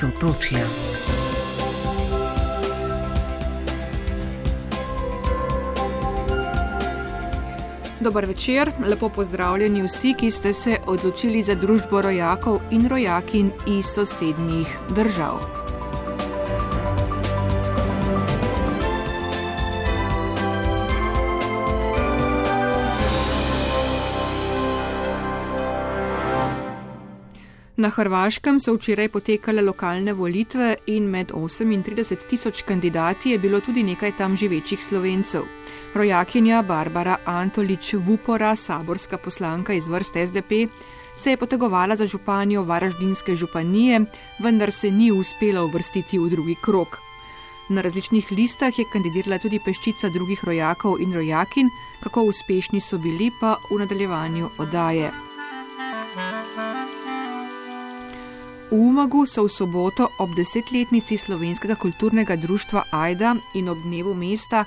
Sotočja. Dober večer, lepo pozdravljeni vsi, ki ste se odločili za družbo rojakov in rojakin iz sosednjih držav. Na Hrvaškem so včeraj potekale lokalne volitve in med 38 tisoč kandidati je bilo tudi nekaj tam živečih slovencev. Rojakinja Barbara Antolič Vupora, saborska poslanka iz vrst SDP, se je potegovala za županjo Varaždinske županije, vendar se ni uspela uvrstiti v drugi krok. Na različnih listah je kandidirala tudi peščica drugih rojakov in rojakin, kako uspešni so bili pa v nadaljevanju oddaje. V Umagu so v soboto ob desetletnici slovenskega kulturnega društva Aida in ob dnevu mesta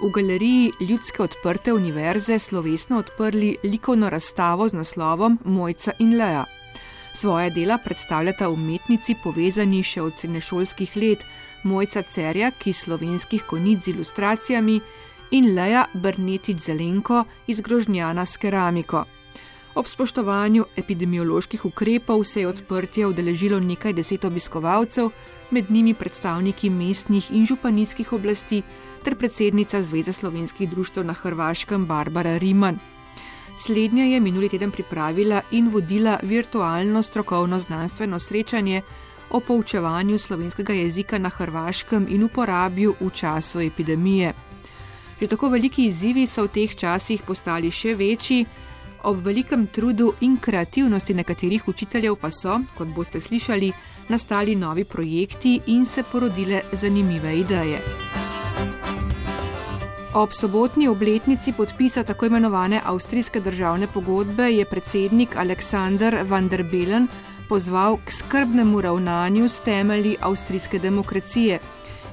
v galeriji Ljudske odprte univerze slovesno odprli likovno razstavo z naslovom Mojca in Leja. Svoje dela predstavljata umetnici povezani še od srednješolskih let Mojca Cerja, ki slovenskih konic z ilustracijami, in Leja Brnetič Zelenko iz Grožnjana s keramiko. Ob spoštovanju epidemioloških ukrepov se je odprtje udeležilo nekaj deset obiskovalcev, med njimi predstavniki mestnih in županijskih oblasti ter predsednica Zveze slovenskih društv na Hrvaškem Barbara Riman. Slednja je minuli teden pripravila in vodila virtualno strokovno znanstveno srečanje o poučevanju slovenskega jezika na Hrvaškem in uporabi v času epidemije. Že tako veliki izzivi so v teh časih postali še večji, Ob velikem trudu in kreativnosti nekaterih učiteljev pa so, kot boste slišali, nastali novi projekti in se porodile zanimive ideje. Ob sobotni obletnici podpisa tako imenovane avstrijske državne pogodbe je predsednik Aleksandr van der Bellen pozval k skrbnemu ravnanju s temelji avstrijske demokracije.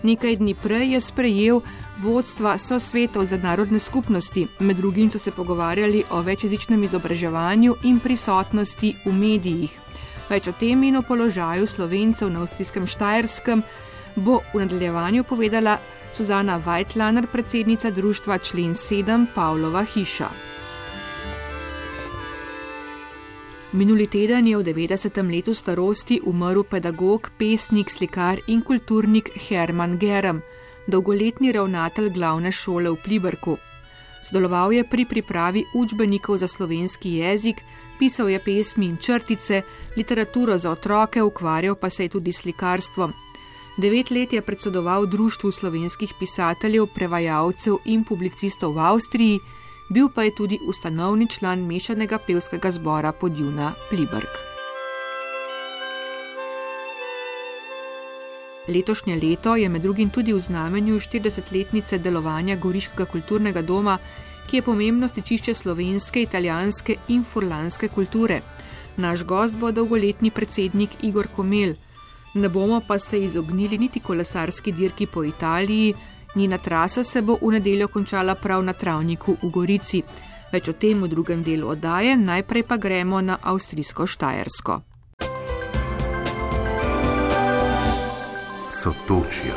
Nekaj dni prej je sprejel vodstva so svetov za narodne skupnosti, med drugim so se pogovarjali o večjezičnem izobraževanju in prisotnosti v medijih. Več o tem in o položaju slovencev na avstrijskem Štajerskem bo v nadaljevanju povedala Suzana Weitlaner, predsednica društva Člen 7 Pavlova hiša. Minuli teden je v 90. letu starosti umrl pedagog, pesnik, slikar in kulturnik Herman Gerem dolgoletni ravnatelj glavne šole v Pliberku. Sodeloval je pri pripravi učbenikov za slovenski jezik, pisal je pesmi in črtice, literaturo za otroke, ukvarjal pa se je tudi slikarstvom. Devet let je predsedoval Društvu slovenskih pisateljev, prevajalcev in publicistov v Avstriji, bil pa je tudi ustanovni član mešanega pevskega zbora Podjuna Pliberk. Letošnje leto je med drugim tudi v znamenju 40-letnice delovanja Goriškega kulturnega doma, ki je pomembno stičišče slovenske, italijanske in furlanske kulture. Naš gost bo dolgoletni predsednik Igor Komel. Ne bomo pa se izognili niti kolesarski dirki po Italiji, njena trasa se bo v nedeljo končala prav na travniku v Gorici. Več o tem v drugem delu oddaje, najprej pa gremo na avstrijsko Štajersko. Sotočja.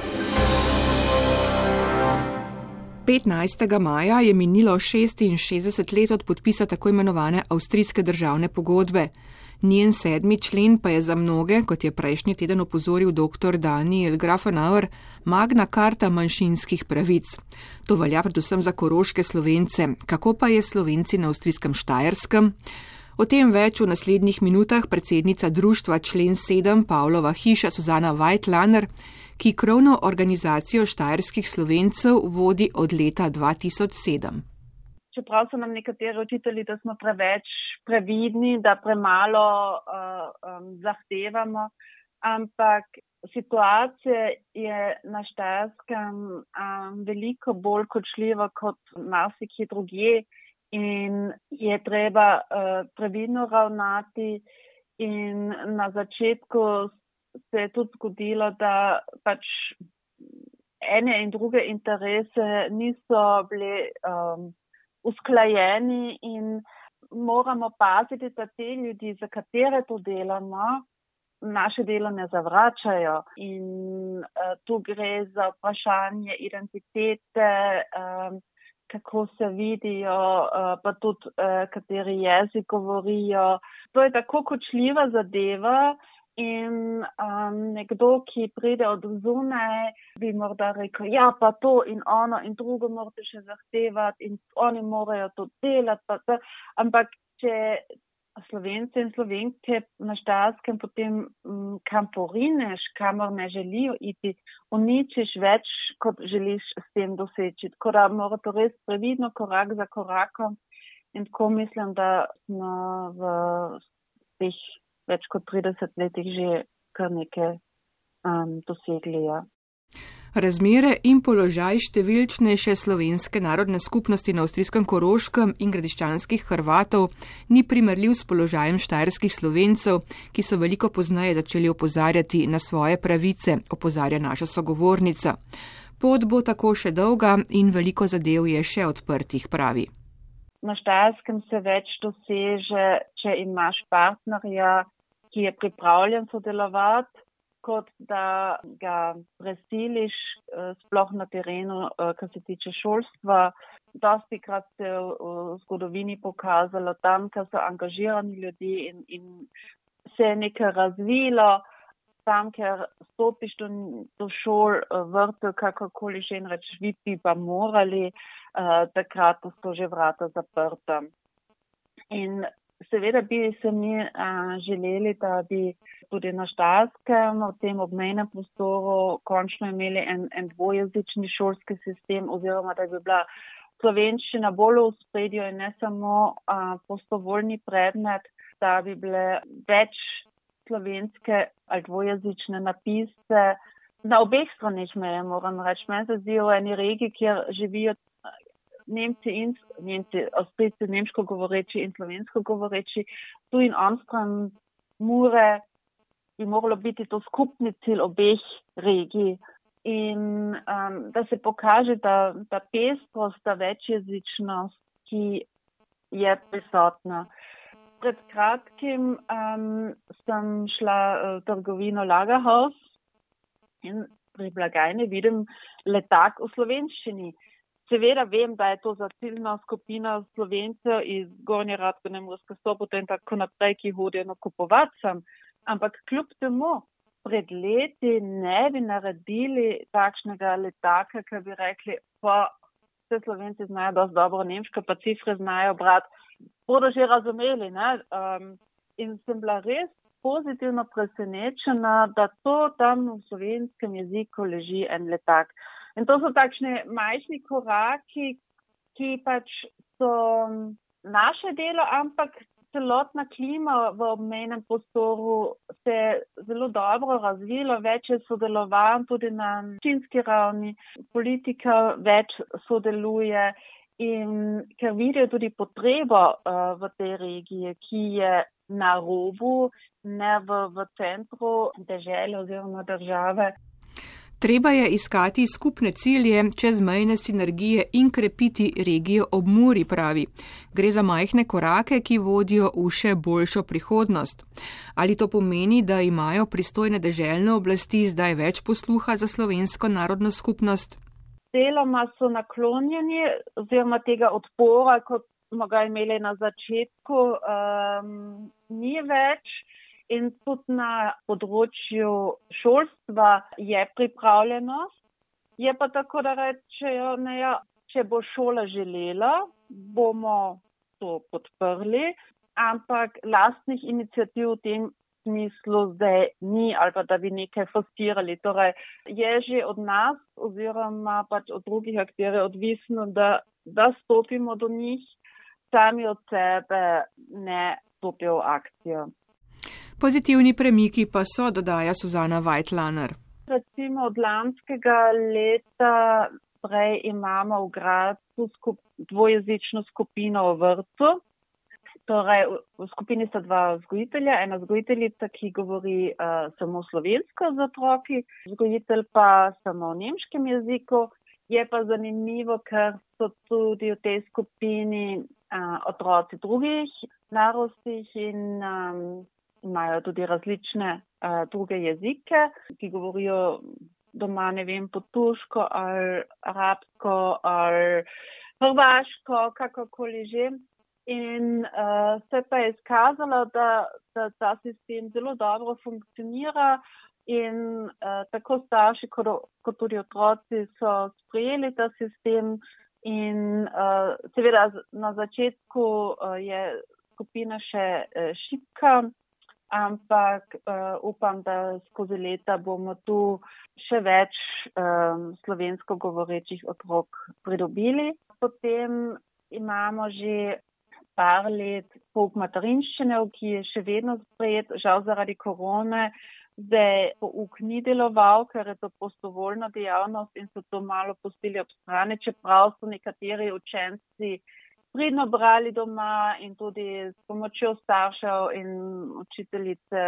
15. maja je minilo 66 let od podpisa tako imenovane avstrijske državne pogodbe. Njen sedmi člen pa je za mnoge, kot je prejšnji teden opozoril dr. Daniel Grafenauer, magna karta manjšinskih pravic. To velja predvsem za koroške slovence. Kako pa je slovenci na avstrijskem Štajerskem? O tem več v naslednjih minutah predsednica društva člen 7 Pavlova hiša Suzana Weitlaner, ki krovno organizacijo štajerskih slovencev vodi od leta 2007. Čeprav so nam nekateri učitelji, da smo preveč previdni, da premalo uh, um, zahtevamo, ampak situacija je na Štajerskem um, veliko bolj kočljiva kot marsikje drugje in je treba uh, previdno ravnati. In na začetku se je tudi zgodilo, da pač ene in druge interese niso bili um, usklajeni in moramo paziti, da te ljudi, za katere to delamo, naše delo ne zavračajo. In uh, tu gre za vprašanje identitete, um, kako se vidijo, uh, pa tudi uh, kateri jezik govorijo. To je tako kočljiva zadeva. In um, nekdo, ki pride od zunaj, bi morda rekel, ja, pa to in ono in drugo morate še zahtevati in oni morajo to delati. Ampak, če Slovence in Slovenke na Štarskem potem m, kam porineš, kamor ne želijo iti, uničiš več, kot želiš s tem doseči. Tako da mora to res previdno, korak za korakom. In tako mislim, da smo v teh več kot 30 letih že kar nekaj um, dosegli. Ja. Razmere in položaj številčnejše slovenske narodne skupnosti na avstrijskem Koroškem in gradiščanskih Hrvatov ni primerljiv s položajem štajerskih slovencev, ki so veliko poznaje začeli opozarjati na svoje pravice, opozarja naša sogovornica. Pot bo tako še dolga in veliko zadev je še odprtih, pravi. Na štajerskem se več doseže, če imaš partnerja, ki je pripravljen sodelovati, kot da ga presiliš eh, sploh na terenu, eh, kar se tiče šolstva. Dosti krat se je v zgodovini pokazalo tam, ker so angažirani ljudje in, in se je nekaj razvilo, tam, ker stopiš do, do šol, eh, vrtev, kakorkoli že in reč, vi bi pa morali, takrat so že vrata zaprta. In Seveda bi se mi a, želeli, da bi tudi na Štarskem v tem obmejnem prostoru končno imeli en, en dvojezični šolski sistem oziroma da bi bila slovenščina bolj v spredju in ne samo a, postovoljni predmet, da bi bile več slovenske ali dvojezične napise. Na obeh stranih meje moram reči, meni se zdi v eni regiji, kjer živijo Nemci in Nemci, Avstrijci, nemško govoreči in slovensko govoreči, tu in onstran mure bi moralo biti to skupni cilj obeh regij. In um, da se pokaže, da ta pestrost, ta večjezičnost, ki je prisotna. Pred kratkim um, sem šla v trgovino Lagerhaus in pri blagajni vidim letak v slovenščini. Seveda vem, da je to za ciljno skupino slovencev iz Gornje Radkone, Murske sobote in tako naprej, ki hodijo nakupovati sem. Ampak kljub temu, pred leti ne bi naredili takšnega letaka, ki bi rekli, pa vse slovenci znajo dosti dobro nemško, pa cifre znajo brat, bodo že razumeli. Um, in sem bila res pozitivno presenečena, da to tam v slovenskem jeziku leži en letak. In to so takšne majhni koraki, ki pač so naše delo, ampak celotna klima v obmejnem prostoru se je zelo dobro razvila, več je sodelovanj tudi na činski ravni, politika več sodeluje in ker vidijo tudi potrebo uh, v tej regiji, ki je na robu, ne v, v centru države oziroma države. Treba je iskati skupne cilje, čezmejne sinergije in krepiti regijo ob Muri, pravi. Gre za majhne korake, ki vodijo v še boljšo prihodnost. Ali to pomeni, da imajo pristojne deželne oblasti zdaj več posluha za slovensko narodno skupnost? Deloma so naklonjeni oziroma tega odpora, kot smo ga imeli na začetku, um, ni več in tudi na področju šolstva je pripravljenost. Je pa tako, da rečejo, ne, ja, če bo šola želela, bomo to podprli, ampak lastnih inicijativ v tem smislu zdaj ni ali pa da bi nekaj forsirali. Torej, je že od nas oziroma pač od drugih akterjev odvisno, da, da stopimo do njih, sami od sebe ne stopijo v akcijo. Pozitivni premiki pa so, dodaja Suzana Weitlaner. Recimo od lanskega leta prej imamo v Gradcu skup, dvojezično skupino v vrtu. Torej, v skupini sta dva vzgojitelja, ena vzgojiteljica, ki govori uh, samo slovensko z otroki, vzgojitelj pa samo v nemškem jeziku. Je pa zanimivo, ker so tudi v tej skupini uh, otroci drugih narostih in um, imajo tudi različne uh, druge jezike, ki govorijo doma, ne vem, po turško ali arabsko ali hrvaško, kakorkoli že. In uh, se pa je izkazalo, da, da ta sistem zelo dobro funkcionira in uh, tako starši kot, kot tudi otroci so sprejeli ta sistem in uh, seveda na začetku uh, je skupina še uh, šipka, ampak uh, upam, da skozi leta bomo tu še več um, slovensko govorečih otrok pridobili. Potem imamo že par let pouk materinščine, ki je še vedno sprejet, žal zaradi korone, zdaj pouk ni deloval, ker je to prostovoljna dejavnost in so to malo pustili ob strani, čeprav so nekateri učenci pridno brali doma in tudi s pomočjo staršev in učiteljice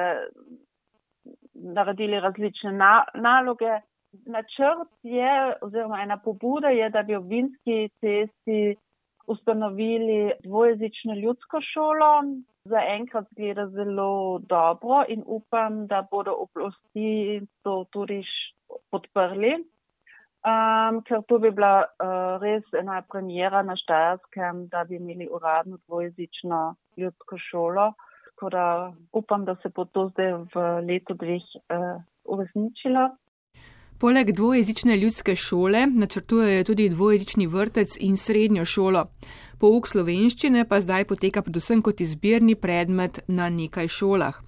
naredili različne na naloge. Načrt je, oziroma ena pobuda je, da bi ob vinski cesti ustanovili dvojezično ljudsko šolo. Za enkrat gleda zelo dobro in upam, da bodo oblasti to tudi podprli, um, ker to bi bila uh, res ena premjera na Štajerskem, da bi imeli uradno dvojezično ljudsko šolo. Tako da upam, da se bo to zdaj v letu dveh uh, uresničilo. Poleg dvojezične ljudske šole načrtujejo tudi dvojezični vrtec in srednjo šolo. Pouk slovenščine pa zdaj poteka predvsem kot izbirni predmet na nekaj šolah.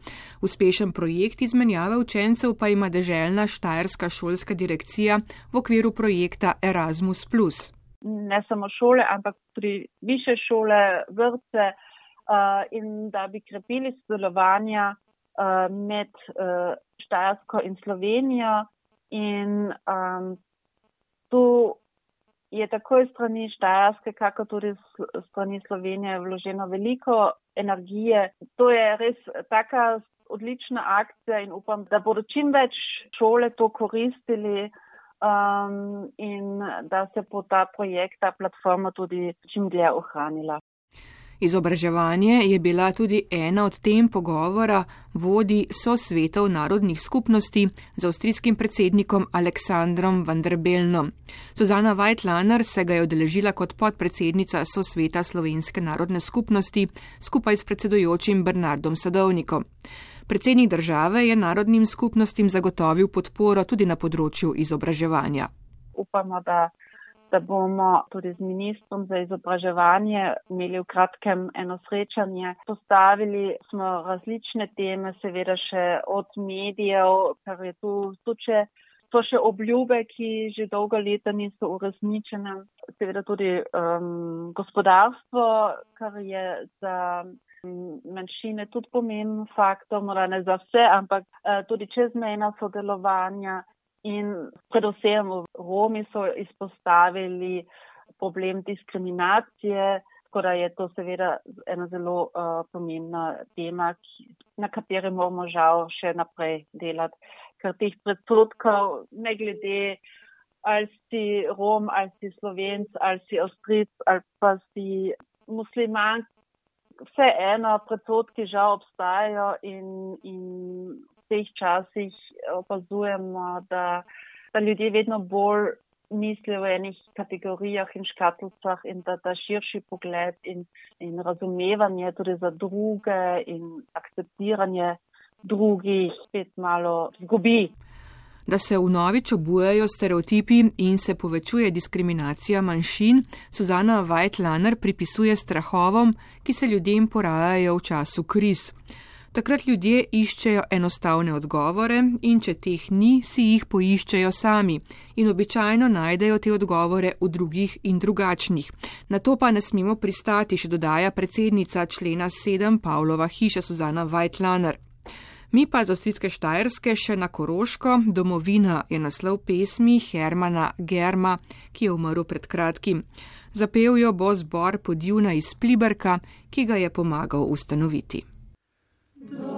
Uspešen projekt izmenjave učencev pa ima deželna Štajerska šolska direkcija v okviru projekta Erasmus. Ne samo šole, ampak tudi više šole, vrtce uh, in da bi krepili sodelovanja uh, med uh, Štajersko in Slovenijo. In um, tu je tako iz strani Štajarske, kako tudi iz strani Slovenije vloženo veliko energije. To je res taka odlična akcija in upam, da bodo čim več šole to koristili um, in da se bo ta projekt, ta platforma tudi čim dlje ohranila. Izobraževanje je bila tudi ena od tem pogovora vodi so svetov narodnih skupnosti z avstrijskim predsednikom Aleksandrom Vanderbelnom. Suzana Weitlaner se ga je odeležila kot podpredsednica so sveta slovenske narodne skupnosti skupaj s predsedujočim Bernardom Sadovnikom. Predsednik države je narodnim skupnostim zagotovil podporo tudi na področju izobraževanja. Upamo, da da bomo tudi z ministrom za izobraževanje imeli v kratkem eno srečanje. Postavili smo različne teme, seveda še od medijev, kar je tu tuče. To še obljube, ki že dolgo leta niso uresničene, seveda tudi um, gospodarstvo, kar je za manjšine tudi pomemben faktor, morda ne za vse, ampak uh, tudi čezmejna sodelovanja, In predvsem Romi so izpostavili problem diskriminacije, tako da je to seveda ena zelo uh, pomembna tema, na kateri moramo žal še naprej delati, ker teh predsotkov ne glede ali si Rom, ali si Slovenc, ali si Avstric, ali pa si musliman, vse eno predsotki žal obstajajo in, in teh časih opazujemo, da, da ljudje vedno bolj mislijo v enih kategorijah in škatlicah in da ta širši pogled in, in razumevanje tudi za druge in akceptiranje drugih spet malo zgubi. Da se v novič obujajo stereotipi in se povečuje diskriminacija manjšin, Suzana Weitlaner pripisuje strahovom, ki se ljudem porajajo v času kriz. Takrat ljudje iščejo enostavne odgovore in če teh ni, si jih poiščejo sami in običajno najdejo te odgovore v drugih in drugačnih. Na to pa ne smemo pristati, še dodaja predsednica člena 7 Pavlova hiša Suzana Weitlaner. Mi pa z Avstrijske Štajerske še na Koroško, domovina je naslov pesmi Hermana Germa, ki je umrl pred kratkim. Zapel jo bo zbor podivna iz Pliberka, ki ga je pomagal ustanoviti. Sotočja.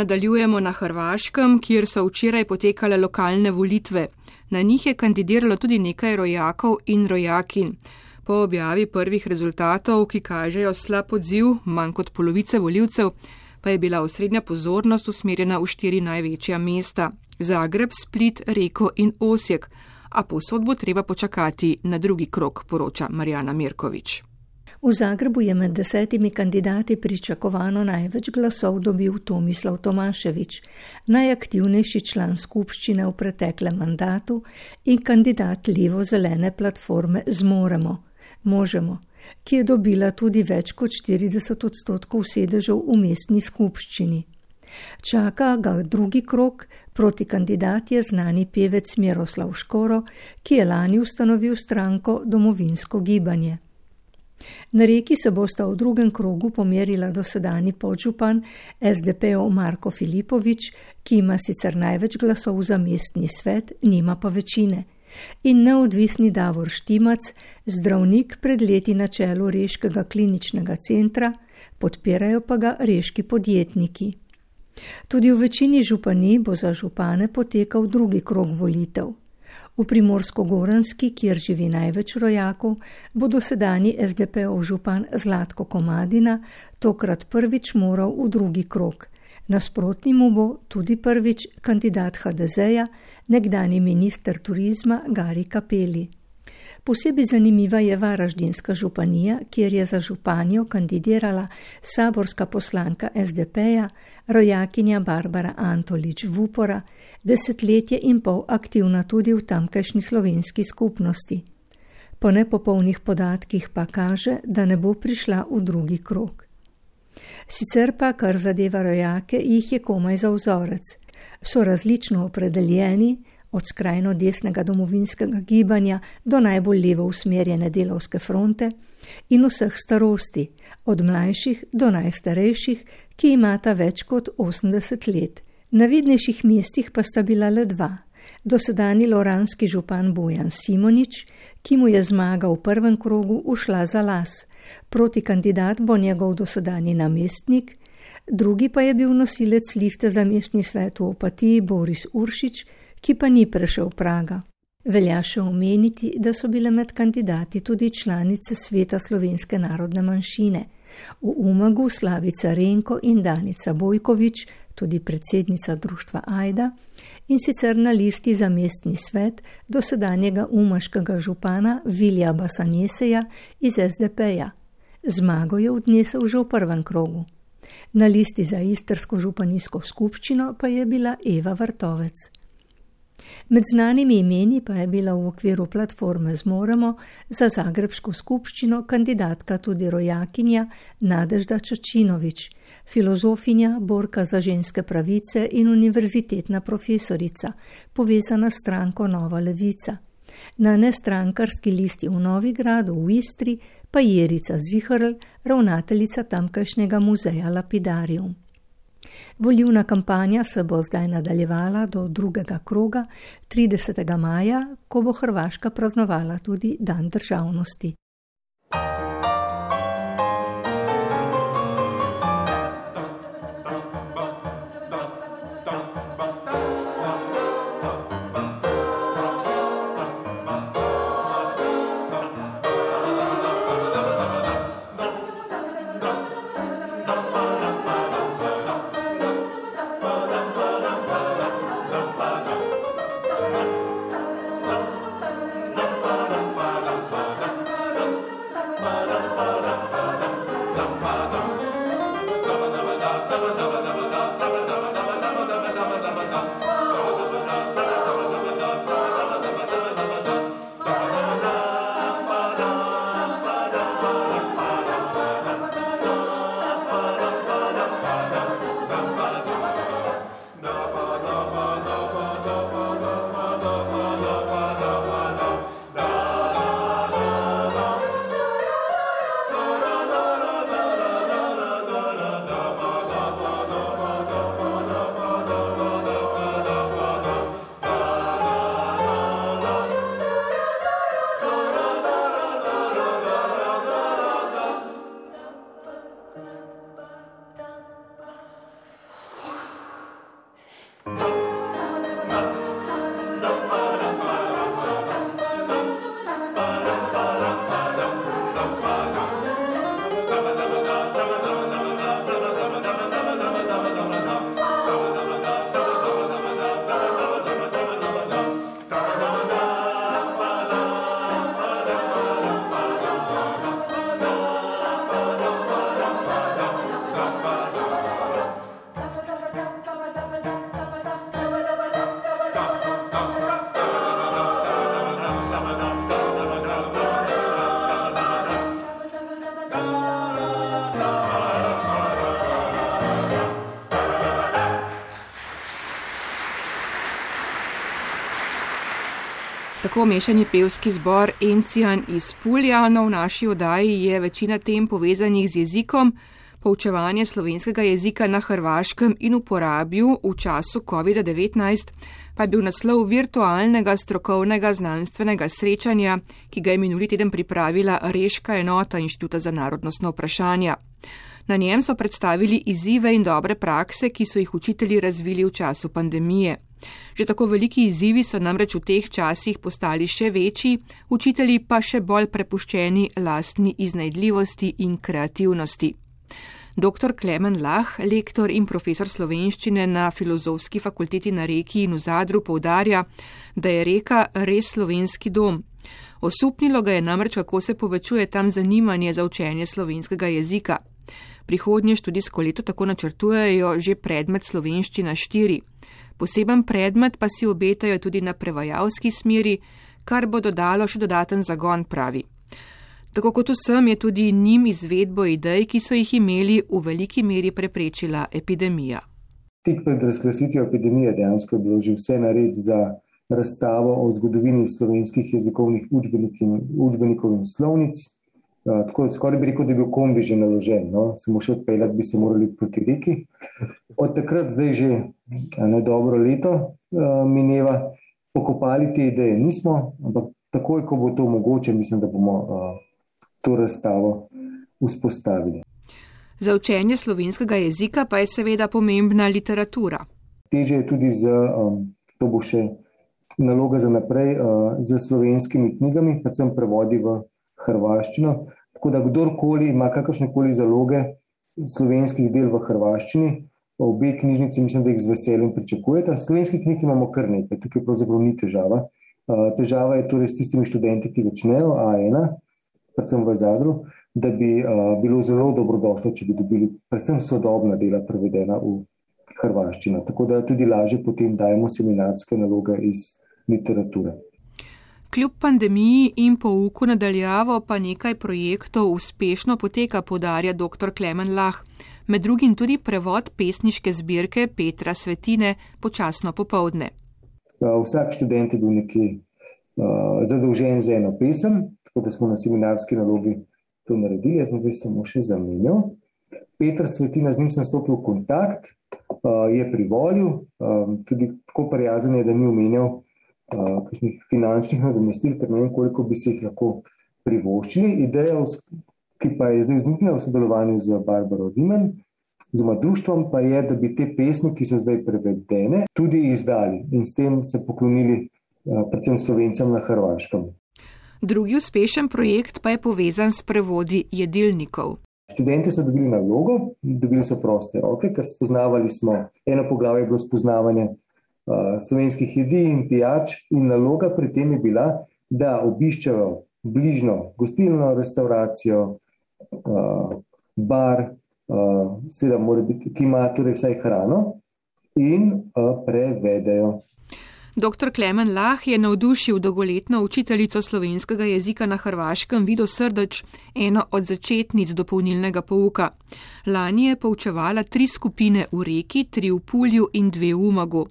Nadaljujemo na Hrvaškem, kjer so včeraj potekale lokalne volitve. Na njih je kandidiralo tudi nekaj rojakov in rojakin. Po objavi prvih rezultatov, ki kažejo slab odziv, manj kot polovice voljivcev, pa je bila osrednja pozornost usmerjena v štiri največja mesta: Zagreb, Split, Reko in Osijek, a posod bo treba počakati na drugi krok, poroča Marjana Mirkovič. V Zagrebu je med desetimi kandidati pričakovano največ glasov dobil Tomislav Tomaševič, najaktivnejši član skupščine v preteklem mandatu in kandidat levo-zelene platforme Zmoremo, Možemo, ki je dobila tudi več kot 40 odstotkov sedežev v mestni skupščini. Čaka ga drugi krok, proti kandidat je znani pevec Miroslav Škoro, ki je lani ustanovil stranko Domovinsko gibanje. Na reki se bosta v drugem krogu pomerila dosedani podžupan SDP-ov Marko Filipovič, ki ima sicer največ glasov za mestni svet, nima pa večine, in neodvisni Davor Štimac, zdravnik pred leti na čelu Reškega kliničnega centra, podpirajo pa ga reški podjetniki. Tudi v večini županij bo za župane potekal drugi krog volitev. V Primorsko-Goranski, kjer živi največ rojakov, bo dosedani SDP-ov župan Zlatko Komadina tokrat prvič moral v drugi krog. Nasprotni mu bo tudi prvič kandidat HDZ-ja, nekdani minister turizma Gari Kapeli. Posebej zanimiva je Varaždinska županija, kjer je za županjo kandidirala saborska poslanka SDP-ja, rojakinja Barbara Antolič Vupora, desetletje in pol aktivna tudi v tamkajšnji slovenski skupnosti. Po nepopolnih podatkih pa kaže, da ne bo prišla v drugi krok. Sicer pa, kar zadeva rojake, jih je komaj za vzorec. So različno opredeljeni, od skrajno desnega domovinskega gibanja do najbolj levo usmerjene delovske fronte in vseh starosti, od mlajših do najstarejših, ki imata več kot 80 let. Na vidnejših mestih pa sta bila le dva. Dosedani loranski župan Bojan Simonič, ki mu je zmaga v prvem krogu ušla za las, proti kandidat bo njegov dosedani namestnik, drugi pa je bil nosilec liste za mestni svet v opatiji Boris Uršič, ki pa ni prešel praga. Velja še omeniti, da so bile med kandidati tudi članice sveta slovenske narodne manjšine. V Umagu Slavica Renko in Danica Bojkovič, tudi predsednica društva Aida, in sicer na listi za mestni svet dosedanjega umaškega župana Vilja Basanjeseja iz SDP-ja. Zmago je odnesel že v prvem krogu. Na listi za istrsko županijsko skupščino pa je bila Eva Vrtovec. Med znanimi imeni pa je bila v okviru platforme Zmoremo za Zagrebsko skupščino kandidatka tudi rojakinja Nadežda Čočinovič, filozofinja, borka za ženske pravice in univerzitetna profesorica, povezana s stranko Nova Levica. Na nestrankarski listi v Novigradu v Istri pa je Jerica Zihrl, ravnateljica tamkajšnjega muzeja Lapidarium. Volivna kampanja se bo zdaj nadaljevala do drugega kroga 30. maja, ko bo Hrvaška praznovala tudi Dan državnosti. Tako mešani pevski zbor Encijan iz Pulja. No, v naši oddaji je večina tem povezanih z jezikom, poučevanje slovenskega jezika na hrvaškem in uporabil v času COVID-19, pa je bil naslov virtualnega strokovnega znanstvenega srečanja, ki ga je minuli teden pripravila Reška enota Inštituta za narodnostno vprašanje. Na njem so predstavili izzive in dobre prakse, ki so jih učitelji razvili v času pandemije. Že tako veliki izzivi so namreč v teh časih postali še večji, učitelji pa še bolj prepuščeni lastni iznajdljivosti in kreativnosti. Dr. Klemen Lah, lektor in profesor slovenščine na filozofski fakulteti na reki in v Zadru, povdarja, da je reka res slovenski dom. Osupnilo ga je namreč, kako se povečuje tam zanimanje za učenje slovenskega jezika. Prihodnje študijsko leto tako načrtujejo že predmet slovenščina 4. Poseben predmet pa si obetajo tudi na prevajalski smeri, kar bo dodalo še dodaten zagon, pravi. Tako kot vsem je tudi njim izvedbo idej, ki so jih imeli, v veliki meri preprečila epidemija. Tik pred razglasitvijo epidemije dejansko je bilo že vse nared za razstavo o zgodovini slovenskih jezikovnih učbenikov in slovnic. Tako skoraj bi rekel, da je bil kombi že naložen, no? samo še odpeljati bi se morali proti reki. Od takrat zdaj že ne dobro leto uh, mineva, pokopali te ideje nismo, ampak takoj, ko bo to mogoče, mislim, da bomo uh, to razstavo vzpostavili. Za učenje slovenskega jezika pa je seveda pomembna literatura. Teže je tudi z, um, to bo še naloga za naprej, uh, z slovenskimi knjigami, predvsem prevodi v hrvaščino. Tako da kdorkoli ima kakršne koli zaloge slovenskih del v hrvaščini, obe knjižnici mislim, da jih z veseljem pričakujete. Slovenski knjig imamo kar nekaj, tukaj pravzaprav ni težava. Težava je torej s tistimi študenti, ki začnejo A1, predvsem v Zadru, da bi bilo zelo dobrodošlo, če bi dobili predvsem sodobna dela prevedena v hrvaščino. Tako da tudi lažje potem dajemo seminarske naloge iz literature. Kljub pandemiji in pouku nadaljavo pa nekaj projektov uspešno poteka, podarja dr. Klemen Lah med drugim tudi prevod pesniške zbirke Petra Svetine počasno popovdne. Vsak študent je bil nekaj uh, zadolžen za eno pesem, tako da smo na seminarski nalogi to naredili, jaz sem zdaj samo še zamenjal. Petr Svetina, z njim sem stopil v kontakt, uh, je privolil, um, tudi tako prijazen je, da ni omenjal uh, finančnih nadomestil, ker ne vem, koliko bi se jih lahko privoščili. Ideja ki pa je zdaj vzniknila v sodelovanju z Barbaro Dimen, oziroma društvom, pa je, da bi te pesmi, ki so zdaj prevedene, tudi izdali in s tem se poklonili eh, predvsem slovencem na Hrvaškem. Drugi uspešen projekt pa je povezan s prevodi jedilnikov. Študenti so dobili nalogo, dobili so proste roke, ker spoznavali smo, eno poglavje je bilo spoznavanje uh, slovenskih jedi in pijač, in naloga pri tem je bila, da obiščejo bližno gostilno, restauracijo, uh, bar, uh, biti, ki ima torej vsaj hrano in uh, prevedejo. Dr. Klemen Lah je navdušil dolgoletno učiteljico slovenskega jezika na Hrvaškem Vido Srdoč, eno od začetnic dopolnilnega pouka. Lani je poučevala tri skupine v reki, tri v Pulju in dve v Umagu.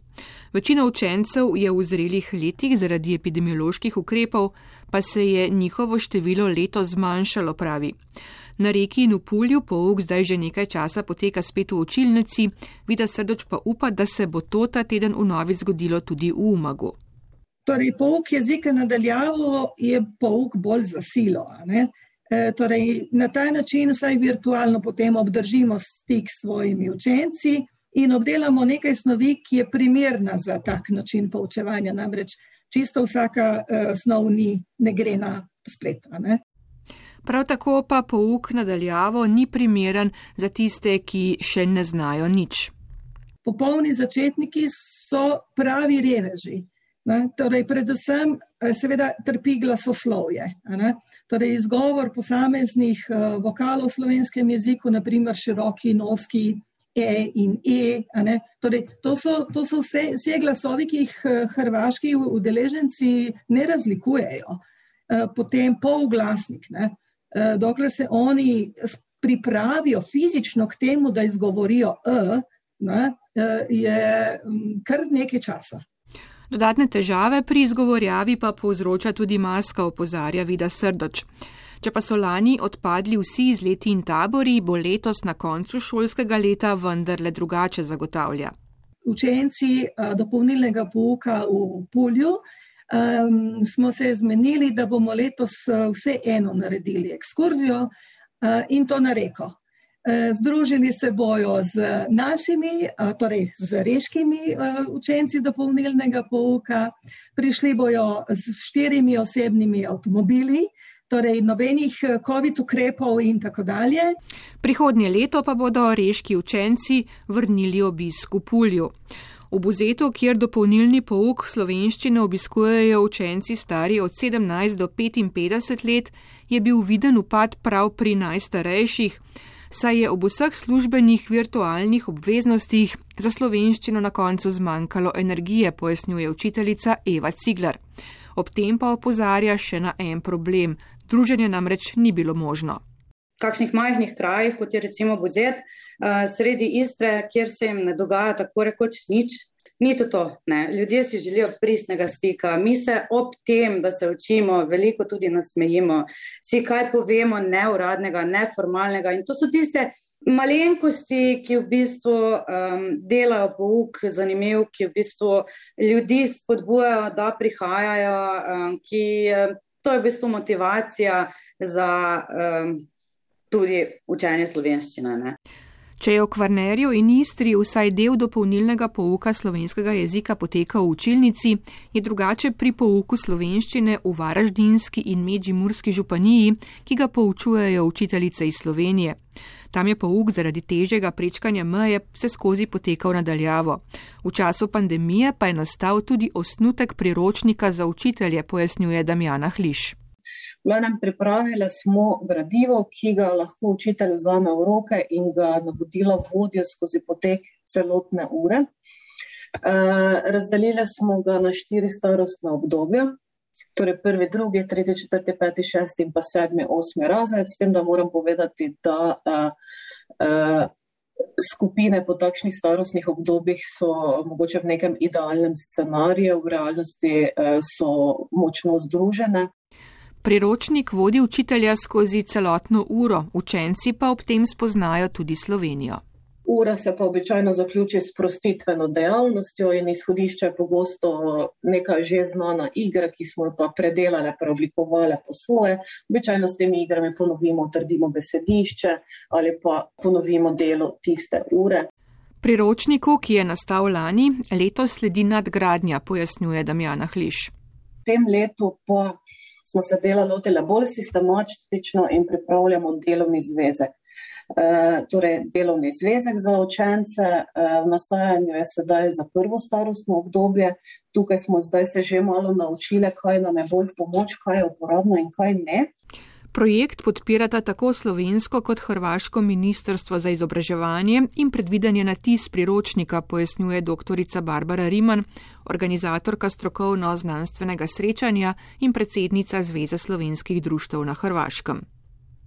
Večina učencev je v zrelih letih zaradi epidemioloških ukrepov, pa se je njihovo število leto zmanjšalo, pravi. Na reki in v Pulju pouk zdaj že nekaj časa poteka spet v učilnici, Vida Srdoč pa upa, da se bo to ta teden v novi zgodilo tudi v Umagu. Torej, pouk jezika nadaljavo je pouk bolj za silo. E, torej, na ta način vsaj virtualno potem obdržimo stik s svojimi učenci in obdelamo nekaj snovi, ki je primerna za tak način poučevanja. Namreč čisto vsaka uh, snov ni, ne gre na splet. Prav tako pa pouk nadaljavo ni primeren za tiste, ki še ne znajo nič. Popolni začetniki so pravi reveži. Ne? Torej, predvsem, eh, seveda, trpi glasoslovje. Torej, izgovor posameznih uh, vokalov v slovenskem jeziku, naprimer široki, noski, E in E. Torej, to, so, to so vse, vse glasovi, ki jih eh, hrvaški udeleženci ne razlikujejo. Eh, potem polglasnik. Ne? Eh, dokler se oni pripravijo fizično k temu, da izgovorijo E, ne? je mm, kar nekaj časa. Dodatne težave pri izgovorjavi pa povzroča tudi maska, opozarja Vida Srdoč. Če pa so lani odpadli vsi izleti in tabori, bo letos na koncu šolskega leta vendarle drugače zagotavlja. Učenci dopolnilnega pouka v Pulju um, smo se zmenili, da bomo letos vse eno naredili ekskurzijo uh, in to na reko. Združili se bojo z našimi, torej z reškimi učenci dopolnilnega pouka, prišli bojo z štirimi osebnimi avtomobili, torej nobenih eh, COVID ukrepov in tako dalje. Prihodnje leto pa bodo reški učenci vrnili obisk v Pulju. V Buzetu, kjer dopolnilni pouk slovenščine obiskujejo učenci stari od 17 do 55 let, je bil viden upad prav pri najstarejših, saj je ob vseh službenih virtualnih obveznostih za slovenščino na koncu zmanjkalo energije, pojasnjuje učiteljica Eva Ciglar. Ob tem pa opozarja še na en problem, druženje namreč ni bilo možno. V kakšnih majhnih krajih, kot je recimo Buzet, sredi Istre, kjer se jim ne dogaja tako rekoč nič, ni to to. Ne. Ljudje si želijo pristnega stika. Mi se ob tem, da se učimo, veliko tudi nasmejimo, si kaj povemo neuradnega, neformalnega. In to so tiste malenkosti, ki v bistvu um, delajo pouk zanimiv, ki v bistvu ljudi spodbujajo, da prihajajo, um, ki to je v bistvu motivacija za um, tudi učenje slovenščine. Ne? Če je v Kvarnerju in Istri vsaj del dopolnilnega pouka slovenskega jezika potekal v učilnici, je drugače pri pouku slovenščine v Varaždinski in Medžimurski županiji, ki ga poučujejo učiteljice iz Slovenije. Tam je pouk zaradi težjega prečkanja meje vse skozi potekal nadaljavo. V času pandemije pa je nastal tudi osnutek priročnika za učitelje, pojasnjuje Damjana Hliš. Mlanem pripravili smo gradivo, ki ga lahko učitelj vzame v roke in ga navodila vodijo skozi potek celotne ure. Uh, razdelili smo ga na štiri starostne obdobja, torej prvi, drugi, tretji, četrti, peti, šesti in pa sedmi, osmi razred, s tem, da moram povedati, da uh, uh, skupine po takšnih starostnih obdobjih so mogoče v nekem idealnem scenariju, v realnosti uh, so močno združene. Priročnik vodi učitelja skozi celotno uro, učenci pa ob tem spoznajo tudi Slovenijo. Ura se pa običajno zaključi s prostitveno dejavnostjo in izhodišče je pogosto neka že znana igra, ki smo jo pa predelali, preoblikovali po svoje. Običajno s temi igrami ponovimo, trdimo besedišče ali pa ponovimo delo tiste ure. Priročniku, ki je nastal lani, letos sledi nadgradnja, pojasnjuje Damjana Hliš. V tem letu pa smo se dela lotili bolj sistematično in pripravljamo delovni zvezek. Eh, torej delovni zvezek za učence. Eh, v nastajanju je sedaj za prvo starostno obdobje. Tukaj smo zdaj se že malo naučili, kaj nam je bolj v pomoč, kaj je uporabno in kaj ne. Projekt podpirata tako slovensko kot hrvaško ministrstvo za izobraževanje in predvidanje na tis priročnika, pojasnjuje dr. Barbara Riman, organizatorka strokovno-znanstvenega srečanja in predsednica Zveze slovenskih društev na Hrvaškem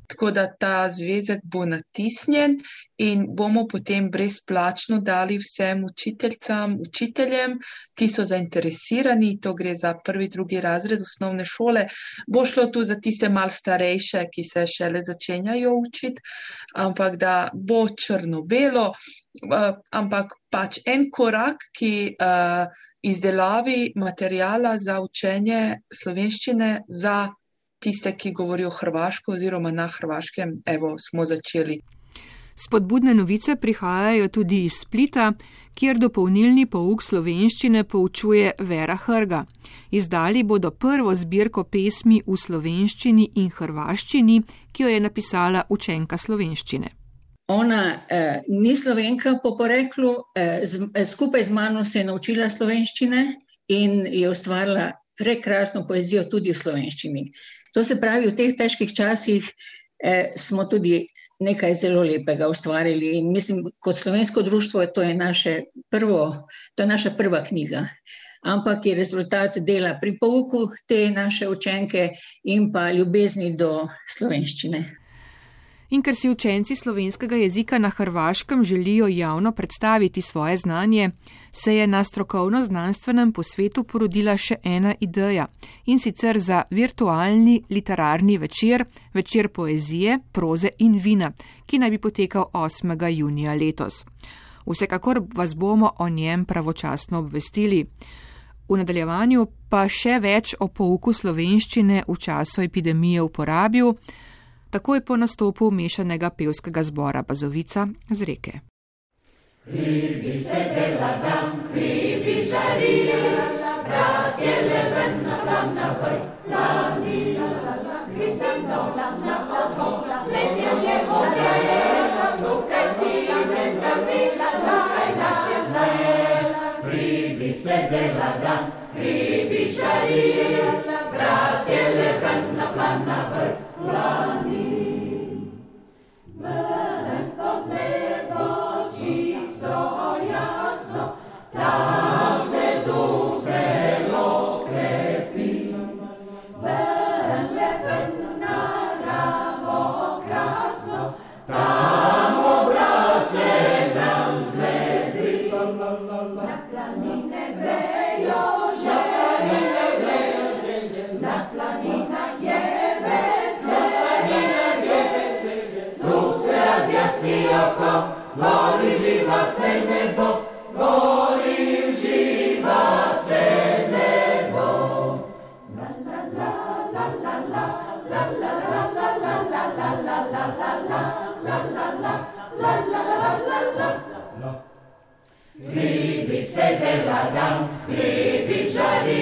tako da ta zvezek bo natisnjen in bomo potem brezplačno dali vsem učiteljcam, učiteljem, ki so zainteresirani, to gre za prvi, drugi razred osnovne šole, bo šlo tu za tiste mal starejše, ki se šele začenjajo učiti, ampak da bo črno-belo, uh, ampak pač en korak, ki uh, izdelavi materijala za učenje slovenščine za tiste, ki govorijo hrvaško oziroma na hrvaškem, evo, smo začeli. Spodbudne novice prihajajo tudi iz Splita, kjer dopolnilni pouk slovenščine poučuje Vera Hrga. Izdali bodo prvo zbirko pesmi v slovenščini in hrvaščini, ki jo je napisala učenka slovenščine. Ona eh, ni slovenka po poreklu, eh, z, eh, skupaj z mano se je naučila slovenščine in je ustvarila prekrasno poezijo tudi v slovenščini. To se pravi, v teh težkih časih eh, smo tudi nekaj zelo lepega ustvarili in mislim, kot slovensko društvo, to je, naše prvo, to je naša prva knjiga. Ampak je rezultat dela pri pouku te naše učenke in pa ljubezni do slovenščine. In ker si učenci slovenskega jezika na Hrvaškem želijo javno predstaviti svoje znanje, se je na strokovno-znanstvenem posvetu porodila še ena ideja in sicer za virtualni literarni večer, večer poezije, proze in vina, ki naj bi potekal 8. junija letos. Vsekakor vas bomo o njem pravočasno obvestili. V nadaljevanju pa še več o pouku slovenščine v času epidemije uporabil takoj po nastopu mešanega pevskega zbora Bazovica z reke. Hribi se dela dan, hribi žarijo, bratje leven na plan na vrh, lani, hribi dola na podhola, svetja je vode, tukaj si me zdravila, laj naše zdaj. Hribi se dela dan, hribi žarijo, bratje leven na plan na vrh, lani. Byłem pod niebo czysto, jasno, tak. Ribi se de la dam, ribi jari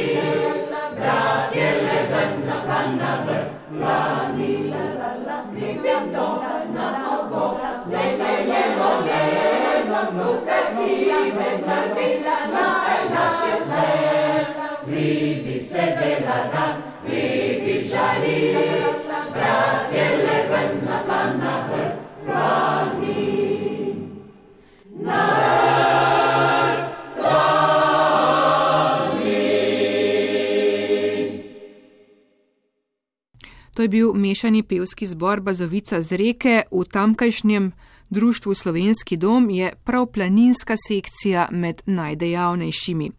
To je bil mešani pevski zbor Bazovica z reke v tamkajšnjem Društvu Slovenski dom je prav planinska sekcija med najdejavnejšimi.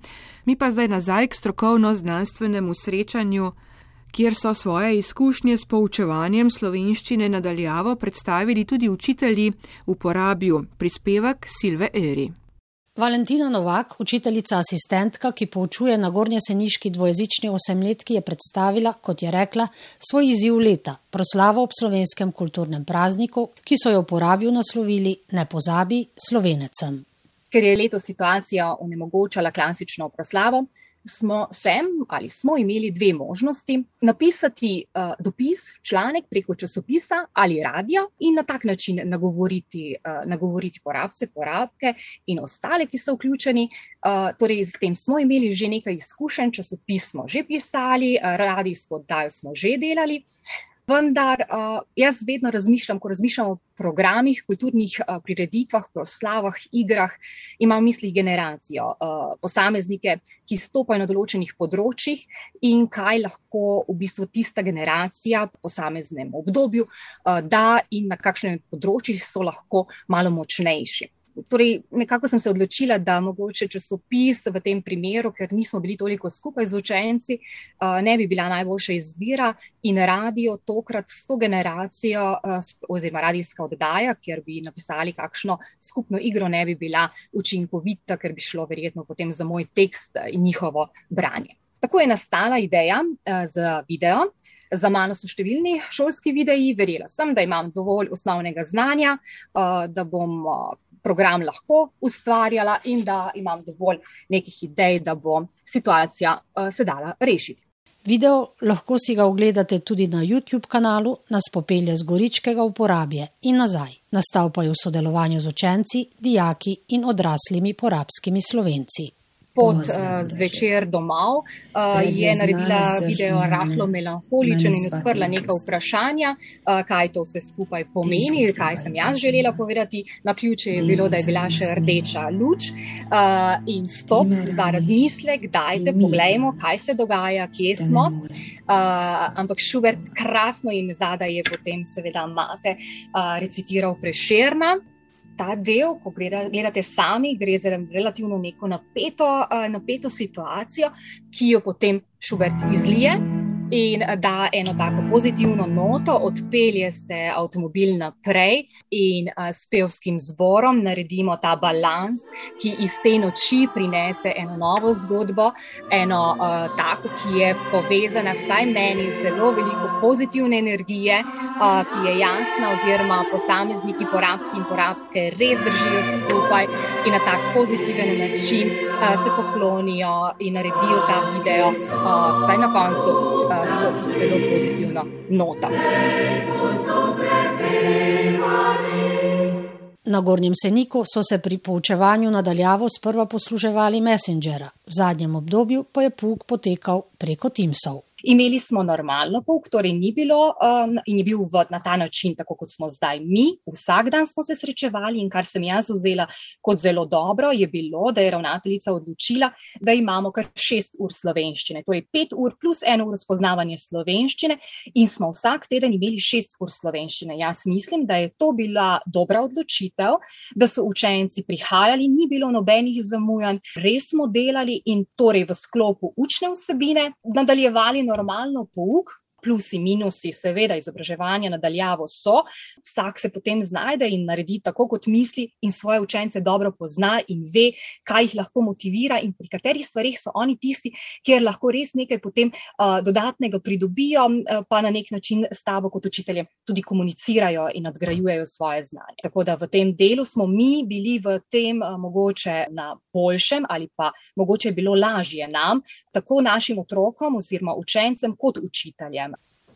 Mi pa zdaj nazaj k strokovno-znanstvenemu srečanju, kjer so svoje izkušnje s poučevanjem slovenščine nadaljavo predstavili tudi učitelji v uporabju prispevek Silve Eri. Valentina Novak, učiteljica asistentka, ki poučuje na Gornjeseniški dvojezični osemletki, je predstavila, kot je rekla, svoj izziv leta, proslavo ob slovenskem kulturnem prazniku, ki so jo uporabil naslovili Ne pozabi slovenecem. Ker je leto situacija onemogočala klasično proslavo, smo sem ali smo imeli dve možnosti: napisati uh, dopis, članek preko časopisa ali radia in na tak način nagovoriti, uh, nagovoriti porabce, porabke in ostale, ki so vključeni. Uh, torej, z tem smo imeli že nekaj izkušenj, časopis smo že pisali, uh, radijsko oddajo smo že delali. Vendar uh, jaz vedno razmišljam, ko razmišljam o programih, kulturnih uh, prireditvah, proslavah, igrah, imam v mislih generacijo, uh, posameznike, ki stopajo na določenih področjih in kaj lahko v bistvu tista generacija po posameznem obdobju da in na kakšnem področju so lahko malo močnejši. Torej, nekako sem se odločila, da mogoče časopis v tem primeru, ker nismo bili toliko skupaj z učenci, ne bi bila najboljša izbira in radio tokrat s to generacijo oziroma radijska oddaja, kjer bi napisali kakšno skupno igro, ne bi bila učinkovita, ker bi šlo verjetno potem za moj tekst in njihovo branje. Tako je nastala ideja z video. Za mano so številni šolski videi, verjela sem, da imam dovolj osnovnega znanja, da bom program lahko ustvarjala in da imam dovolj nekih idej, da bo situacija uh, se dala rešiti. Video lahko si ga ogledate tudi na YouTube kanalu Nas popelje z Goričkega uporabje in nazaj. Nastal pa je v sodelovanju z učenci, dijaki in odraslimi porabskimi slovenci. Pot uh, zvečer domov, uh, je naredila video rahlo melanholičen in odprla nekaj vprašanja, uh, kaj to vse skupaj pomeni, kaj sem jaz želela povedati. Na ključe je bilo, da je bila še rdeča luč uh, in stop za razmislek, dajte, poglejmo, kaj se dogaja, kje smo. Uh, ampak Šubert krasno in zadaj je potem seveda mate uh, recitiral preširna ta del, ko gledate sami, gre za relativno neko napeto, uh, napeto situacijo, ki jo potem Šubert izlije in da eno tako pozitivno noto, odpelje se avtomobil naprej in uh, s pevskim zborom naredimo ta balans, ki iz te noči prinese eno novo zgodbo, eno uh, tako, ki je povezana, vsaj meni, z zelo veliko pozitivne energije, uh, ki je jasna, oziroma posamezniki, porabci in porabske res držijo skupaj in na tak pozitiven način uh, se poklonijo in naredijo ta video, uh, vsaj na koncu. Uh, s zelo pozitivno noto. Na Gornjem Seniku so se pri poučevanju nadaljavo sprva posluževali Messengera, v zadnjem obdobju pa je pouk potekal preko Teamsov. Imeli smo normalno pouk, torej ni bilo um, in je bil v, na ta način, tako kot smo zdaj mi. Vsak dan smo se srečevali in kar sem jaz vzela kot zelo dobro, je bilo, da je ravnateljica odločila, da imamo kar šest ur slovenščine, torej pet ur plus eno uro spoznavanje slovenščine in smo vsak teden imeli šest ur slovenščine. Jaz mislim, da je to bila dobra odločitev, da so učenci prihajali, ni bilo nobenih zamujanj, res smo delali in torej v sklopu učne vsebine nadaljevali normalno pouk, plusi, minusi, seveda, izobraževanja nadaljavo so, vsak se potem znajde in naredi tako, kot misli, in svoje učence dobro pozna in ve, kaj jih lahko motivira, in pri katerih stvarih so oni tisti, kjer lahko res nekaj potem uh, dodatnega pridobijo, uh, pa na nek način s tabo, kot učiteljem, tudi komunicirajo in nadgrajujejo svoje znanje. Tako da v tem delu smo mi bili v tem uh, mogoče na boljšem, ali pa mogoče je bilo lažje nam, tako našim otrokom oziroma učencem, kot učiteljem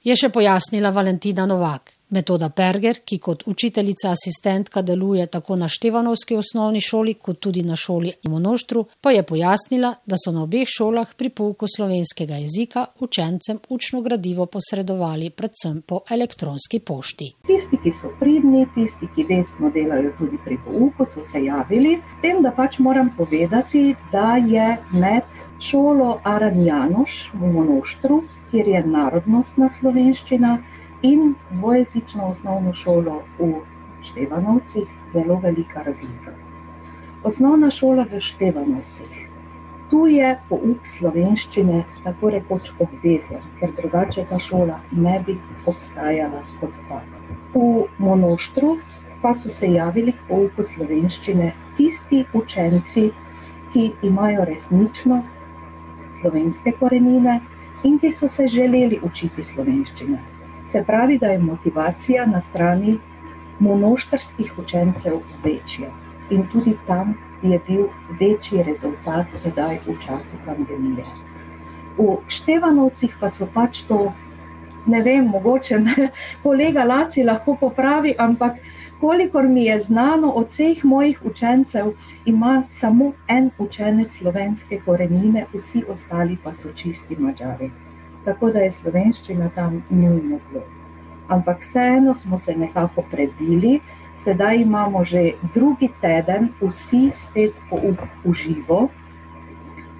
je še pojasnila Valentina Novak. Metoda Perger, ki kot učiteljica asistentka deluje tako na Števanovski osnovni šoli, kot tudi na šoli Monoštru, pa je pojasnila, da so na obeh šolah pri pouku slovenskega jezika učencem učno gradivo posredovali predvsem po elektronski pošti. Tisti, ki so pridni, tisti, ki desno delajo tudi pri pouku, so se javili. S tem, da pač moram povedati, da je med šolo Aran Janoš v Monoštru kjer je narodnostna slovenščina in dvojezično osnovno šolo v Števanovcih zelo velika razlika. Osnovna šola v Števanovcih. Tu je pouk slovenščine tako rekoč obvezen, ker drugače ta šola ne bi obstajala kot taka. V Monoštru pa so se javili k pouku slovenščine tisti učenci, ki imajo resnično slovenske korenine, in ki so se želeli učiti slovenščine. Se pravi, da je motivacija na strani monoštrskih učencev večja in tudi tam je bil večji rezultat sedaj v času pandemije. V Števanovcih pa so pač to, ne vem, mogoče me kolega Laci lahko popravi, ampak kolikor mi je znano od vseh mojih učencev, ima samo en učenec slovenske korenine, vsi ostali pa so čisti mačari. Tako da je slovenščina tam nujno zelo. Ampak vseeno smo se nekako prebili, sedaj imamo že drugi teden, vsi spet pouk v živo.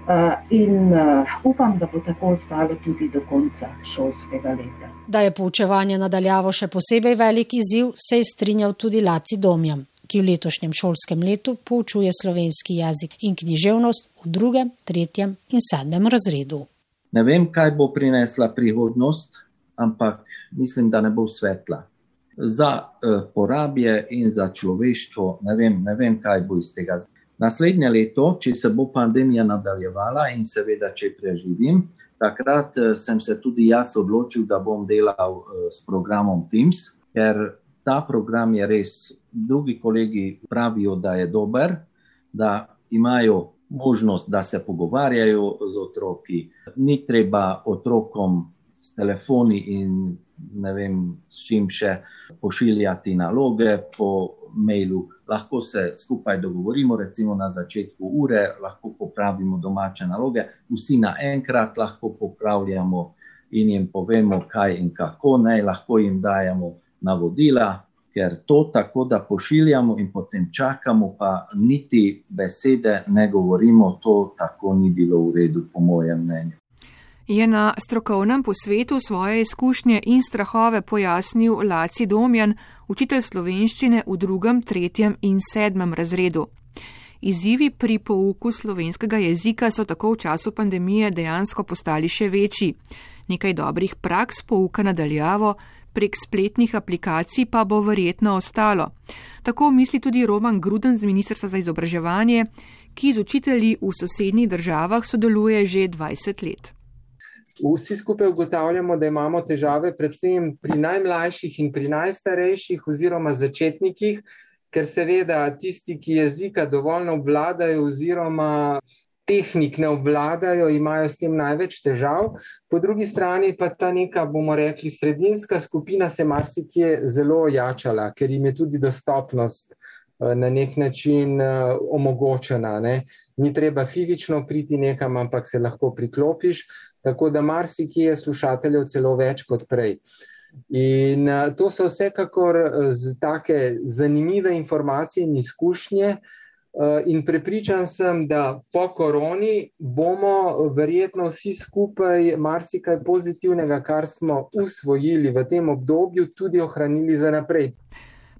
Uh, in uh, upam, da bo tako ostalo tudi do konca šolskega leta. Da je poučevanje nadaljavo še posebej velik izziv, se je strinjal tudi Laci Domjam, ki v letošnjem šolskem letu poučuje slovenski jezik in književnost v drugem, tretjem in sedmem razredu. Ne vem, kaj bo prinesla prihodnost, ampak mislim, da ne bo svetla. Za uh, porabje in za človeštvo, ne vem, ne vem, kaj bo iz tega. Naslednje leto, če se bo pandemija nadaljevala in seveda, če preživim, takrat eh, sem se tudi jaz odločil, da bom delal eh, s programom Teams, ker ta program je res, drugi kolegi pravijo, da je dober, da imajo možnost, da se pogovarjajo z otroki, ni treba otrokom s telefoni in ne vem, s čim še pošiljati naloge po mailu, lahko se skupaj dogovorimo, recimo na začetku ure, lahko popravimo domače naloge, vsi naenkrat lahko popravljamo in jim povemo, kaj in kako naj, lahko jim dajemo navodila, ker to tako, da pošiljamo in potem čakamo, pa niti besede ne govorimo, to tako ni bilo v redu, po mojem mnenju. Je na strokovnem posvetu svoje izkušnje in strahove pojasnil Laci Domjan, učitelj slovenščine v drugem, tretjem in sedmem razredu. Izzivi pri pouku slovenskega jezika so tako v času pandemije dejansko postali še večji. Nekaj dobrih praks pouka nadaljavo, prek spletnih aplikacij pa bo verjetno ostalo. Tako misli tudi Roman Gruden z Ministrstva za izobraževanje, ki z učitelji v sosednjih državah sodeluje že 20 let. Vsi skupaj ugotavljamo, da imamo težave predvsem pri najmlajših in pri najstarejših oziroma začetnikih, ker seveda tisti, ki jezika dovolj obvladajo oziroma tehnik ne obvladajo, imajo s tem največ težav. Po drugi strani pa ta neka, bomo rekli, sredinska skupina se marsikje zelo ojačala, ker jim je tudi dostopnost eh, na nek način eh, omogočena. Ne. Ni treba fizično priti nekam, ampak se lahko priklopiš, tako da marsikje je slušateljev celo več kot prej. In eh, to so vsekakor take zanimive informacije in izkušnje, Eh, in prepričan sem, da po koroni bomo verjetno vsi skupaj marsikaj pozitivnega, kar smo usvojili v tem obdobju, tudi ohranili za naprej.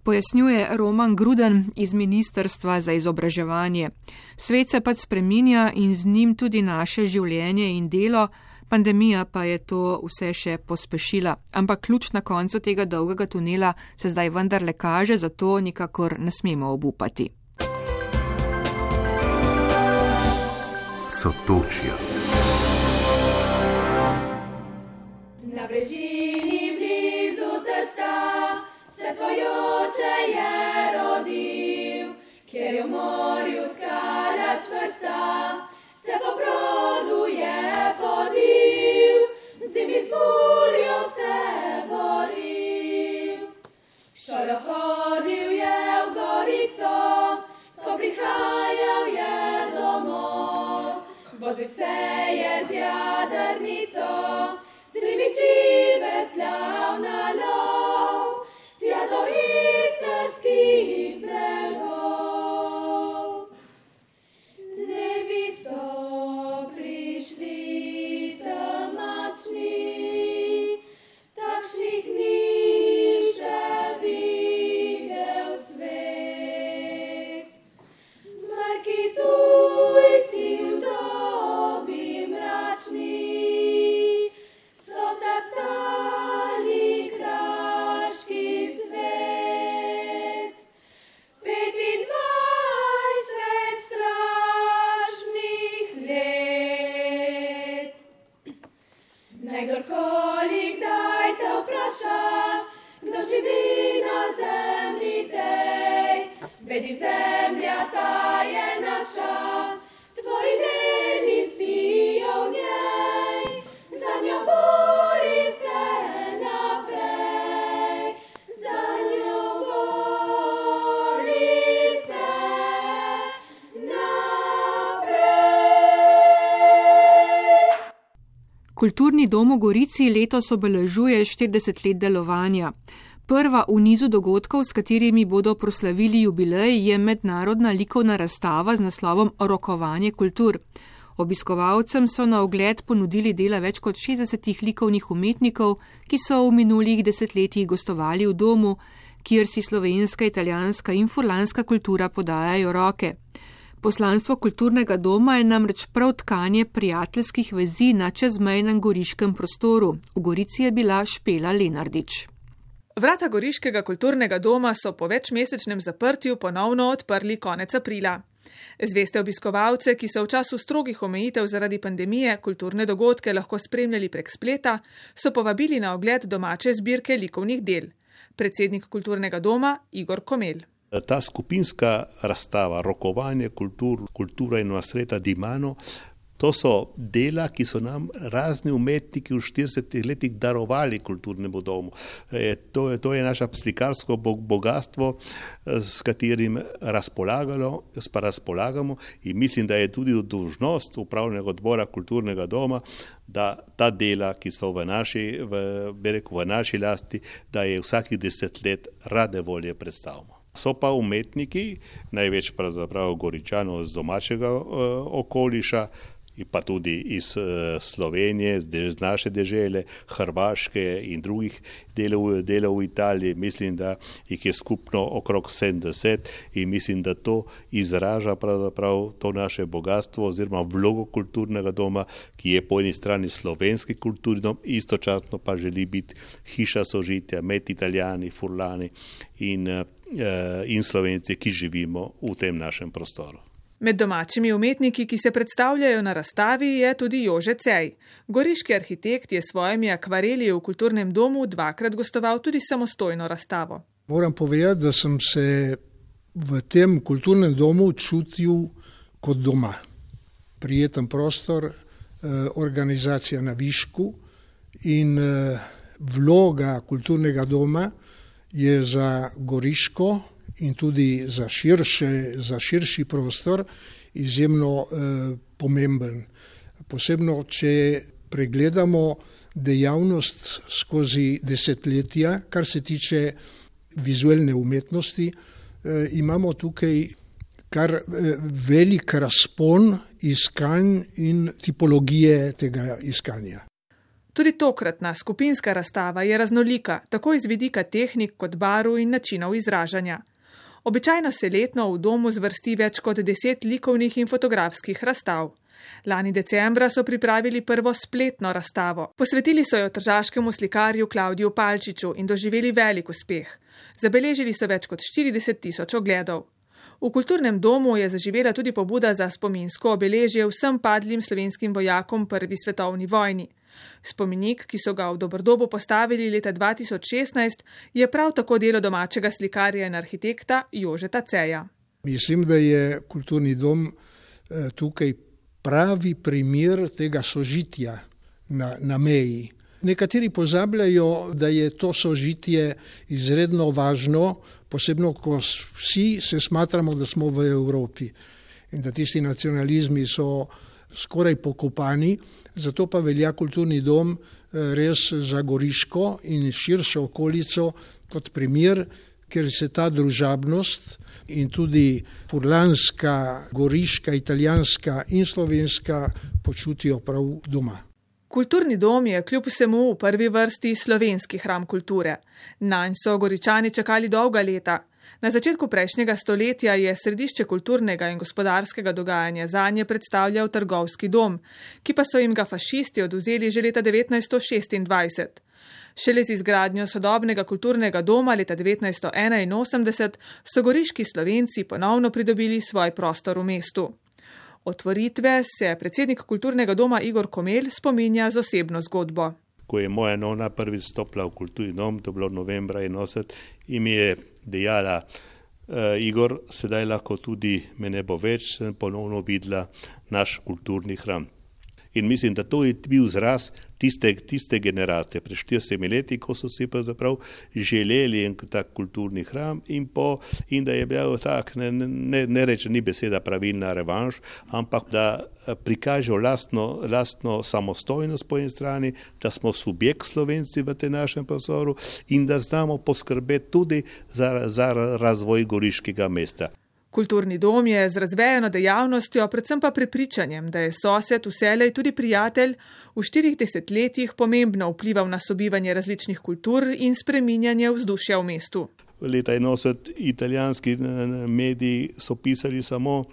Pojasnjuje Roman Gruden iz Ministrstva za izobraževanje. Svet se pač spreminja in z njim tudi naše življenje in delo, pandemija pa je to vse še pospešila. Ampak ključ na koncu tega dolgega tunela se zdaj vendarle kaže, zato nikakor ne smemo obupati. sotočja. Na brežini blizu Trsta se tvoj oče je rodil, kjer je v morju skalja čvrsta, se po brodu je podil, zimi z vuljo se boril. Šolo hodil je v gorico, ko prihajal je vozil se je z jadrnico, z ribiči veslav na lov, tja do istarskih bregov. Kulturni dom v Gorici letos obeležuje 40 let delovanja. Prva v nizu dogodkov, s katerimi bodo proslavili jubilej, je mednarodna likovna razstava z naslovom Rokovanje kultur. Obiskovalcem so na ogled ponudili dela več kot 60 likovnih umetnikov, ki so v minulih desetletjih gostovali v domu, kjer si slovenska, italijanska in furlanska kultura podajajo roke. Poslanstvo kulturnega doma je namreč prav tkanje prijateljskih vezi na čezmejnem goriškem prostoru. V Gorici je bila Špela Lenardič. Vrata Goriškega kulturnega doma so po večmesečnem zaprtju ponovno odprli konec aprila. Zveste obiskovalce, ki so v času strogih omejitev zaradi pandemije kulturne dogodke lahko spremljali prek spleta, so povabili na ogled domače zbirke likovnih del. Predsednik kulturnega doma Igor Komel. Ta skupinska razstava, rokovanje kultur, kultura in nasreta Dimano, To so dela, ki so nam razni umetniki v 40 letih darovali kulturnemu domu. E, to, je, to je naše slikarsko bogatstvo, s katerim razpolagamo in mislim, da je tudi dožnost upravnega odbora kulturnega doma, da ta dela, ki so v naši, v, rekel, v naši lasti, da je vsakih deset let rade volje predstavimo. So pa umetniki, največ pravzaprav goričanov z domačega uh, okoliša, pa tudi iz uh, Slovenije, z naše dežele, Hrvaške in drugih delov, delov v Italiji. Mislim, da jih je skupno okrog 70 in mislim, da to izraža pravzaprav to naše bogatstvo oziroma vlogo kulturnega doma, ki je po eni strani slovenski kulturni dom, istočasno pa želi biti hiša sožitja med italijani, furlani in, uh, in slovenci, ki živimo v tem našem prostoru. Med domačimi umetniki, ki se predstavljajo na razstavi, je tudi Jože Cej. Goriški arhitekt je s svojimi akvareli v kulturnem domu dvakrat gostoval tudi samostojno razstavo. Moram povedati, da sem se v tem kulturnem domu čutil kot doma. Prijeten prostor, eh, organizacija na višku in eh, vloga kulturnega doma je za Goriško in tudi za, širše, za širši prostor izjemno eh, pomemben. Posebno, če pregledamo dejavnost skozi desetletja, kar se tiče vizualne umetnosti, eh, imamo tukaj kar eh, velik razpon iskanj in tipologije tega iskanja. Tudi tokratna skupinska razstava je raznolika, tako iz vidika tehnik kot baru in načinov izražanja. Običajno se letno v domu zvrsti več kot deset likovnih in fotografskih razstav. Lani decembra so pripravili prvo spletno razstavo. Posvetili so jo tržaškemu slikarju Klaudiju Palčiču in doživeli velik uspeh. Zabeležili so več kot 40 tisoč ogledov. V kulturnem domu je zaživela tudi pobuda za spominsko obeležje vsem padlim slovenskim vojakom prvi svetovni vojni. Spomenik, ki so ga v Dobrodobu postavili leta 2016, je prav tako delo domačega slikarja in arhitekta Jožeta Ceja. Mislim, da je kulturni dom eh, tukaj pravi primer tega sožitja na, na meji. Nekateri pozabljajo, da je to sožitje izredno važno, posebno, ko vsi se smatramo, da smo v Evropi in da tisti nacionalizmi so skoraj pokopani. Zato pa velja kulturni dom eh, res za Goriško in širšo okolico kot primer, ker se ta družabnost in tudi furlanska, goriška, italijanska in slovenska počutijo prav doma. Kulturni dom je kljub vsemu v prvi vrsti slovenski hram kulture. Nanj so goričani čakali dolga leta. Na začetku prejšnjega stoletja je središče kulturnega in gospodarskega dogajanja za nje predstavljal trgovski dom, ki pa so jim ga fašisti oduzeli že leta 1926. Šele z izgradnjo sodobnega kulturnega doma leta 1981 so goriški slovenci ponovno pridobili svoj prostor v mestu. Otvoritve se predsednik kulturnega doma Igor Komel spominja z osebno zgodbo. Ko je moja nona prvi stopila v kulturni dom, to je bilo novembra 81, in je dejala, uh, Igor, sedaj lahko tudi me ne bo več, sem ponovno videla naš kulturni hram. In mislim, da to je bil izraz tiste, tiste generacije, pred 40 leti, ko so si pravzaprav želeli en tak kulturni hram in, po, in da je bil tak, ne, ne, ne reče, ni beseda pravilna revanš, ampak da eh, prikažejo lastno, lastno samostojnost po eni strani, da smo subjekt slovenci v tem našem prostoru in da znamo poskrbeti tudi za, za razvoj goriškega mesta. Kulturni dom je z razvejeno dejavnostjo, predvsem pa prepričanjem, da je sosed vselej tudi prijatelj, v štirih desetletjih pomembno vplival na sobivanje različnih kultur in spreminjanje vzdušja v mestu. Leta 80 italijanski mediji so pisali samo,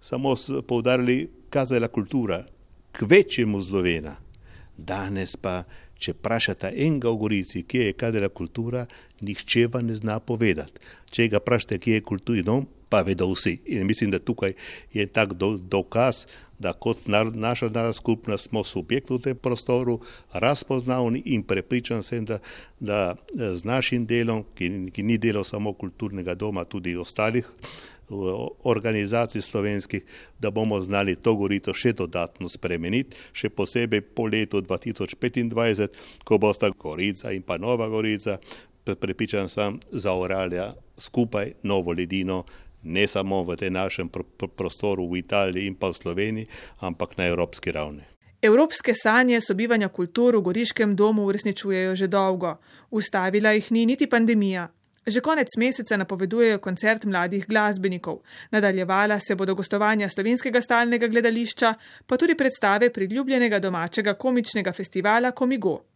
samo poudarili, kaj je la kultura, k večjemu zlovena. Danes pa, če vprašate enega v Gorici, kje je kadela kultura, nihče vam ne zna povedati. Če ga vprašate, kje je kulturni dom, pa vedo vsi. In mislim, da tukaj je tak do, dokaz, da kot nar, naša narodna skupnost smo subjekt v tem prostoru, razpoznavni in prepričan sem, da, da z našim delom, ki, ki ni delo samo kulturnega doma, tudi ostalih organizacij slovenskih, da bomo znali to gorico še dodatno spremeniti, še posebej po letu 2025, ko bosta Gorica in pa Nova Gorica, prepričan sem, zaoralja skupaj novo ledino, ne samo v tem našem pr pr prostoru v Italiji in pa v Sloveniji, ampak na evropski ravni. Evropske sanje sobivanja kultur v Goriškem domu uresničujejo že dolgo. Ustavila jih ni niti pandemija. Že konec meseca napovedujejo koncert mladih glasbenikov. Nadaljevala se bodo gostovanja slovenskega stalnega gledališča, pa tudi predstave priljubljenega domačega komičnega festivala Komigo.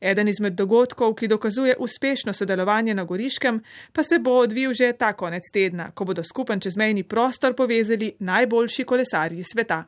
Eden izmed dogodkov, ki dokazuje uspešno sodelovanje na Goriškem, pa se bo odvil že ta konec tedna, ko bodo skupen čezmejni prostor povezali najboljši kolesarji sveta.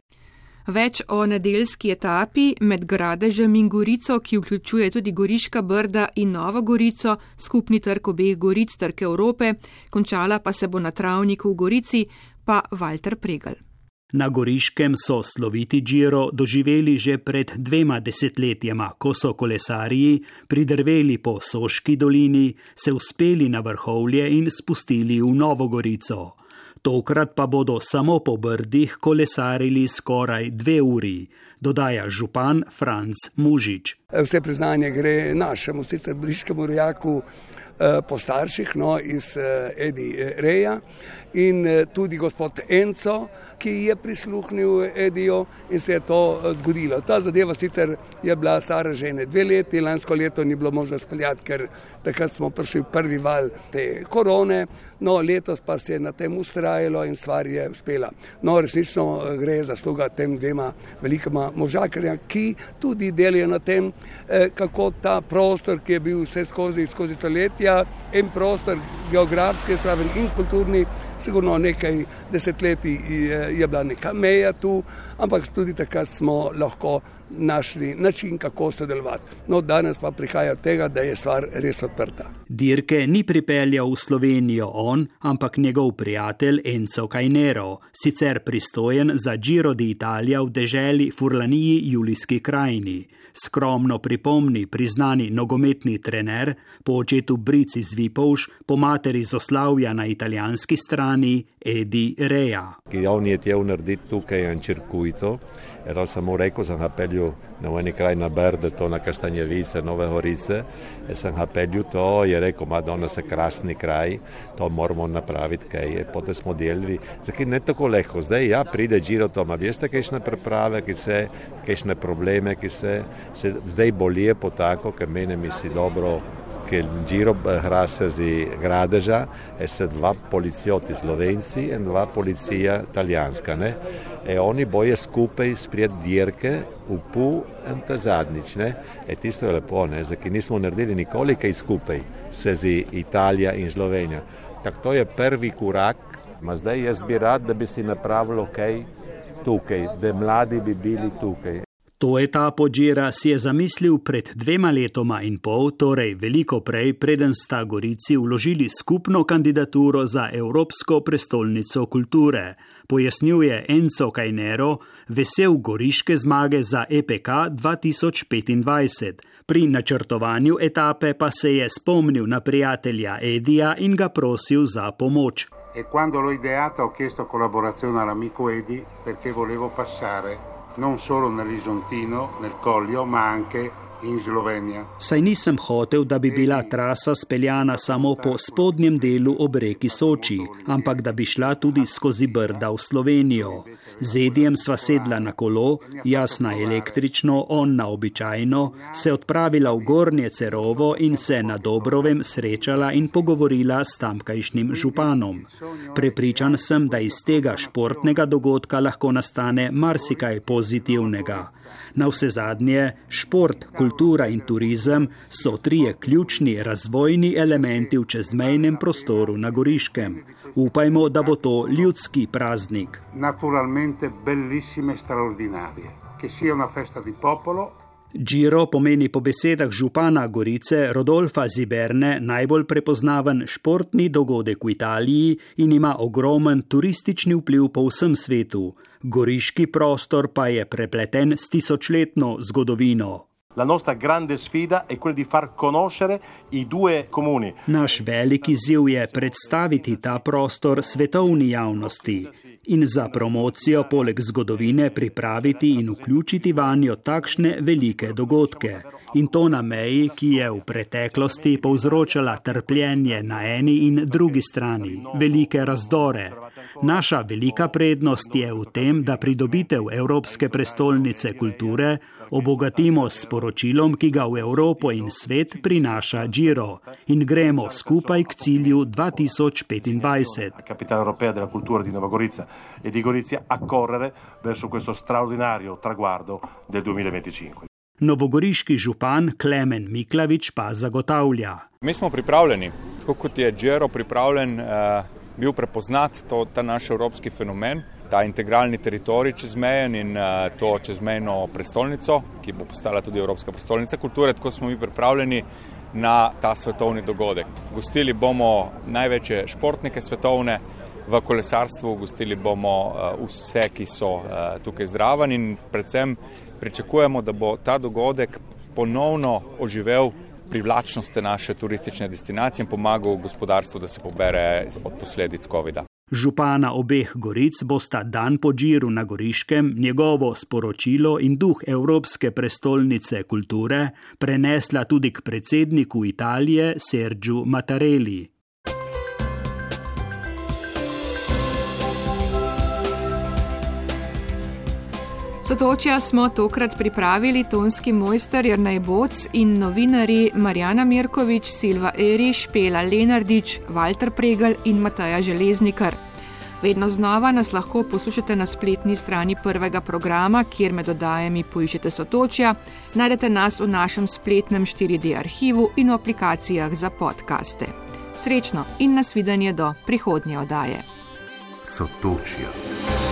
Več o nedeljski etapi med Gradežem in Gorico, ki vključuje tudi Goriška brda in Novo Gorico, skupni trg obeh Goric, trg Evrope, končala pa se bo na travniku v Gorici, pa Walter Pregel. Na Goriškem so sloviti Džiro doživeli že pred dvema desetletjema, ko so kolesarji pridrveli po Soški dolini, se uspeli na vrhovlje in spustili v Novo Gorico. Tokrat pa bodo samo po brdih kolesarili skoraj dve uri, dodaja župan Franc Mužič. Vse priznanje gre našemu sicer bližnjemu rojaku eh, po starših, no iz eh, Edi Reja in eh, tudi gospod Enco ki je prisluhnil Edijo in se je to eh, zgodilo. Ta zadeva sicer je bila stara že ne dve leti, lansko leto ni bilo možno speljati, ker takrat smo prišli v prvi val te korone, no letos pa se je na tem ustrajalo in stvar je uspela. No, resnično eh, gre za sluga tem dvema velikima možakarja, ki tudi delijo na tem, kako ta prostor, ki je bil vse skozi, skozi stoletja, en prostor geografski, spraven in kulturni, sigurno nekaj desetletij je, je bila neka meja tu, ampak tudi takrat smo lahko našli način, kako sodelovati. No, danes pa prihaja od tega, da je stvar res odprta. Dirke ni pripeljal v Slovenijo on, ampak njegov prijatelj Enzo Kajnero, sicer pristojen za Giro d'Italia v deželi Furlaniji Julijski krajini skromno pripomni priznani nogometni trener, po očetu Brici z Vipovš, po materi Zoslavja na italijanski strani Edi Reja. Ki on je tjel narediti tukaj en cirkuito, sem mu rekel, sem ga peljal na neki kraj na Brde, to na Kastanjevice, Nove Horice, in sem ga peljal to, je rekel, madonna se krasni kraj, to moramo napraviti, kaj je, potem smo delili, zakaj ne tako lehko, zdaj ja, pride Giro to, ma veste, kakšne priprave, ki se, kakšne probleme, ki se, se zdaj bolje po tako, ker mene misli dobro, che il giro grassa di Gradeža e se dva polizioti slovenci in dva polizija italijanska. Ne? E oni boje skupaj sprijed dirke v pu in ta zadnjič. Ne? E tisto je lepo, ne? Zdaj, nismo naredili nikoli kaj skupaj, se zi Italija in Slovenija. Tako to je prvi korak, ma zdaj jaz bi rad, da bi si napravilo kaj tukaj, da mladi bi bili tukaj. To etapo Džira si je zamislil pred dvema letoma in pol, torej veliko prej, preden sta Gorici vložili skupno kandidaturo za Evropsko prestolnico kulture, pojasnjuje Enzo Kajnero, vesel goriške zmage za EPK 2025. Pri načrtovanju etape pa se je spomnil na prijatelja Edija in ga prosil za pomoč. E quando l'ho ideata ho chiesto collaborazione all'amico Edi perché volevo passare non solo nell'Isontino, nel Collio, ma anche in Slovenija. Saj nisem hotel, da bi bila trasa speljana samo po spodnjem delu ob reki Soči, ampak da bi šla tudi skozi Brda v Slovenijo. Z Edijem sva sedla na kolo, jaz na električno, on na običajno, se odpravila v Gornje Cerovo in se na Dobrovem srečala in pogovorila s tamkajšnjim županom. Prepričan sem, da iz tega športnega dogodka lahko nastane marsikaj pozitivnega. Na vse zadnje, šport, kultura in turizem so trije ključni razvojni elementi v čezmejnem prostoru na Goriškem. Upajmo, da bo to ljudski praznik. Naturalmente bellissime, straordinarije. Che sia una festa di popolo. Giro pomeni po besedah župana Gorice Rodolfa Ziberne najbolj prepoznaven športni dogodek v Italiji in ima ogromen turistični vpliv po vsem svetu. Goriški prostor pa je prepleten s tisočletno zgodovino. La nostra grande sfida è quella di far conoscere i due comuni. Naš veliki ziv je predstaviti ta prostor svetovni javnosti in za promocijo poleg zgodovine pripraviti in vključiti vanjo takšne velike dogodke. In to na meji, ki je v preteklosti povzročala trpljenje na eni in drugi strani, velike razdore. Naša velika prednost je v tem, da pridobitev Evropske prestolnice kulture obogatimo s poročilom, ki ga v Evropo in svet prinaša Giro in gremo skupaj k cilju 2025. Capitale europea della cultura di Nova Gorica e di Gorizia a correre verso questo straordinario traguardo del 2025. Novogoriški župan Klemen Miklavič pa zagotavlja. Mi smo pripravljeni, tako kot je Giro pripravljen, uh, bil prepoznat to, ta naš evropski fenomen ta integralni teritorij čezmejen in uh, to čezmejno prestolnico, ki bo postala tudi Evropska prestolnica kulture, tako smo mi pripravljeni na ta svetovni dogodek. Gostili bomo največje športnike svetovne v kolesarstvu, gostili bomo uh, vse, ki so uh, tukaj zdraven in predvsem pričakujemo, da bo ta dogodek ponovno oživel privlačnost naše turistične destinacije in pomagal gospodarstvu, da se pobere od posledic COVID-a. Župana obeh goric bosta dan po Džiru na Goriškem njegovo sporočilo in duh Evropske prestolnice kulture prenesla tudi k predsedniku Italije Sergiu Mattarelli. Sotočja smo tokrat pripravili tonski mojster Jrnaj Boc in novinari Marjana Mirkovič, Silva Eriš, Pela Lenardič, Walter Pregel in Mataja Železnikar. Vedno znova nas lahko poslušate na spletni strani prvega programa, kjer med oddajami poiščete sotočja, najdete nas v našem spletnem 4D arhivu in v aplikacijah za podkaste. Srečno in nasvidenje do prihodnje oddaje. Sotočja.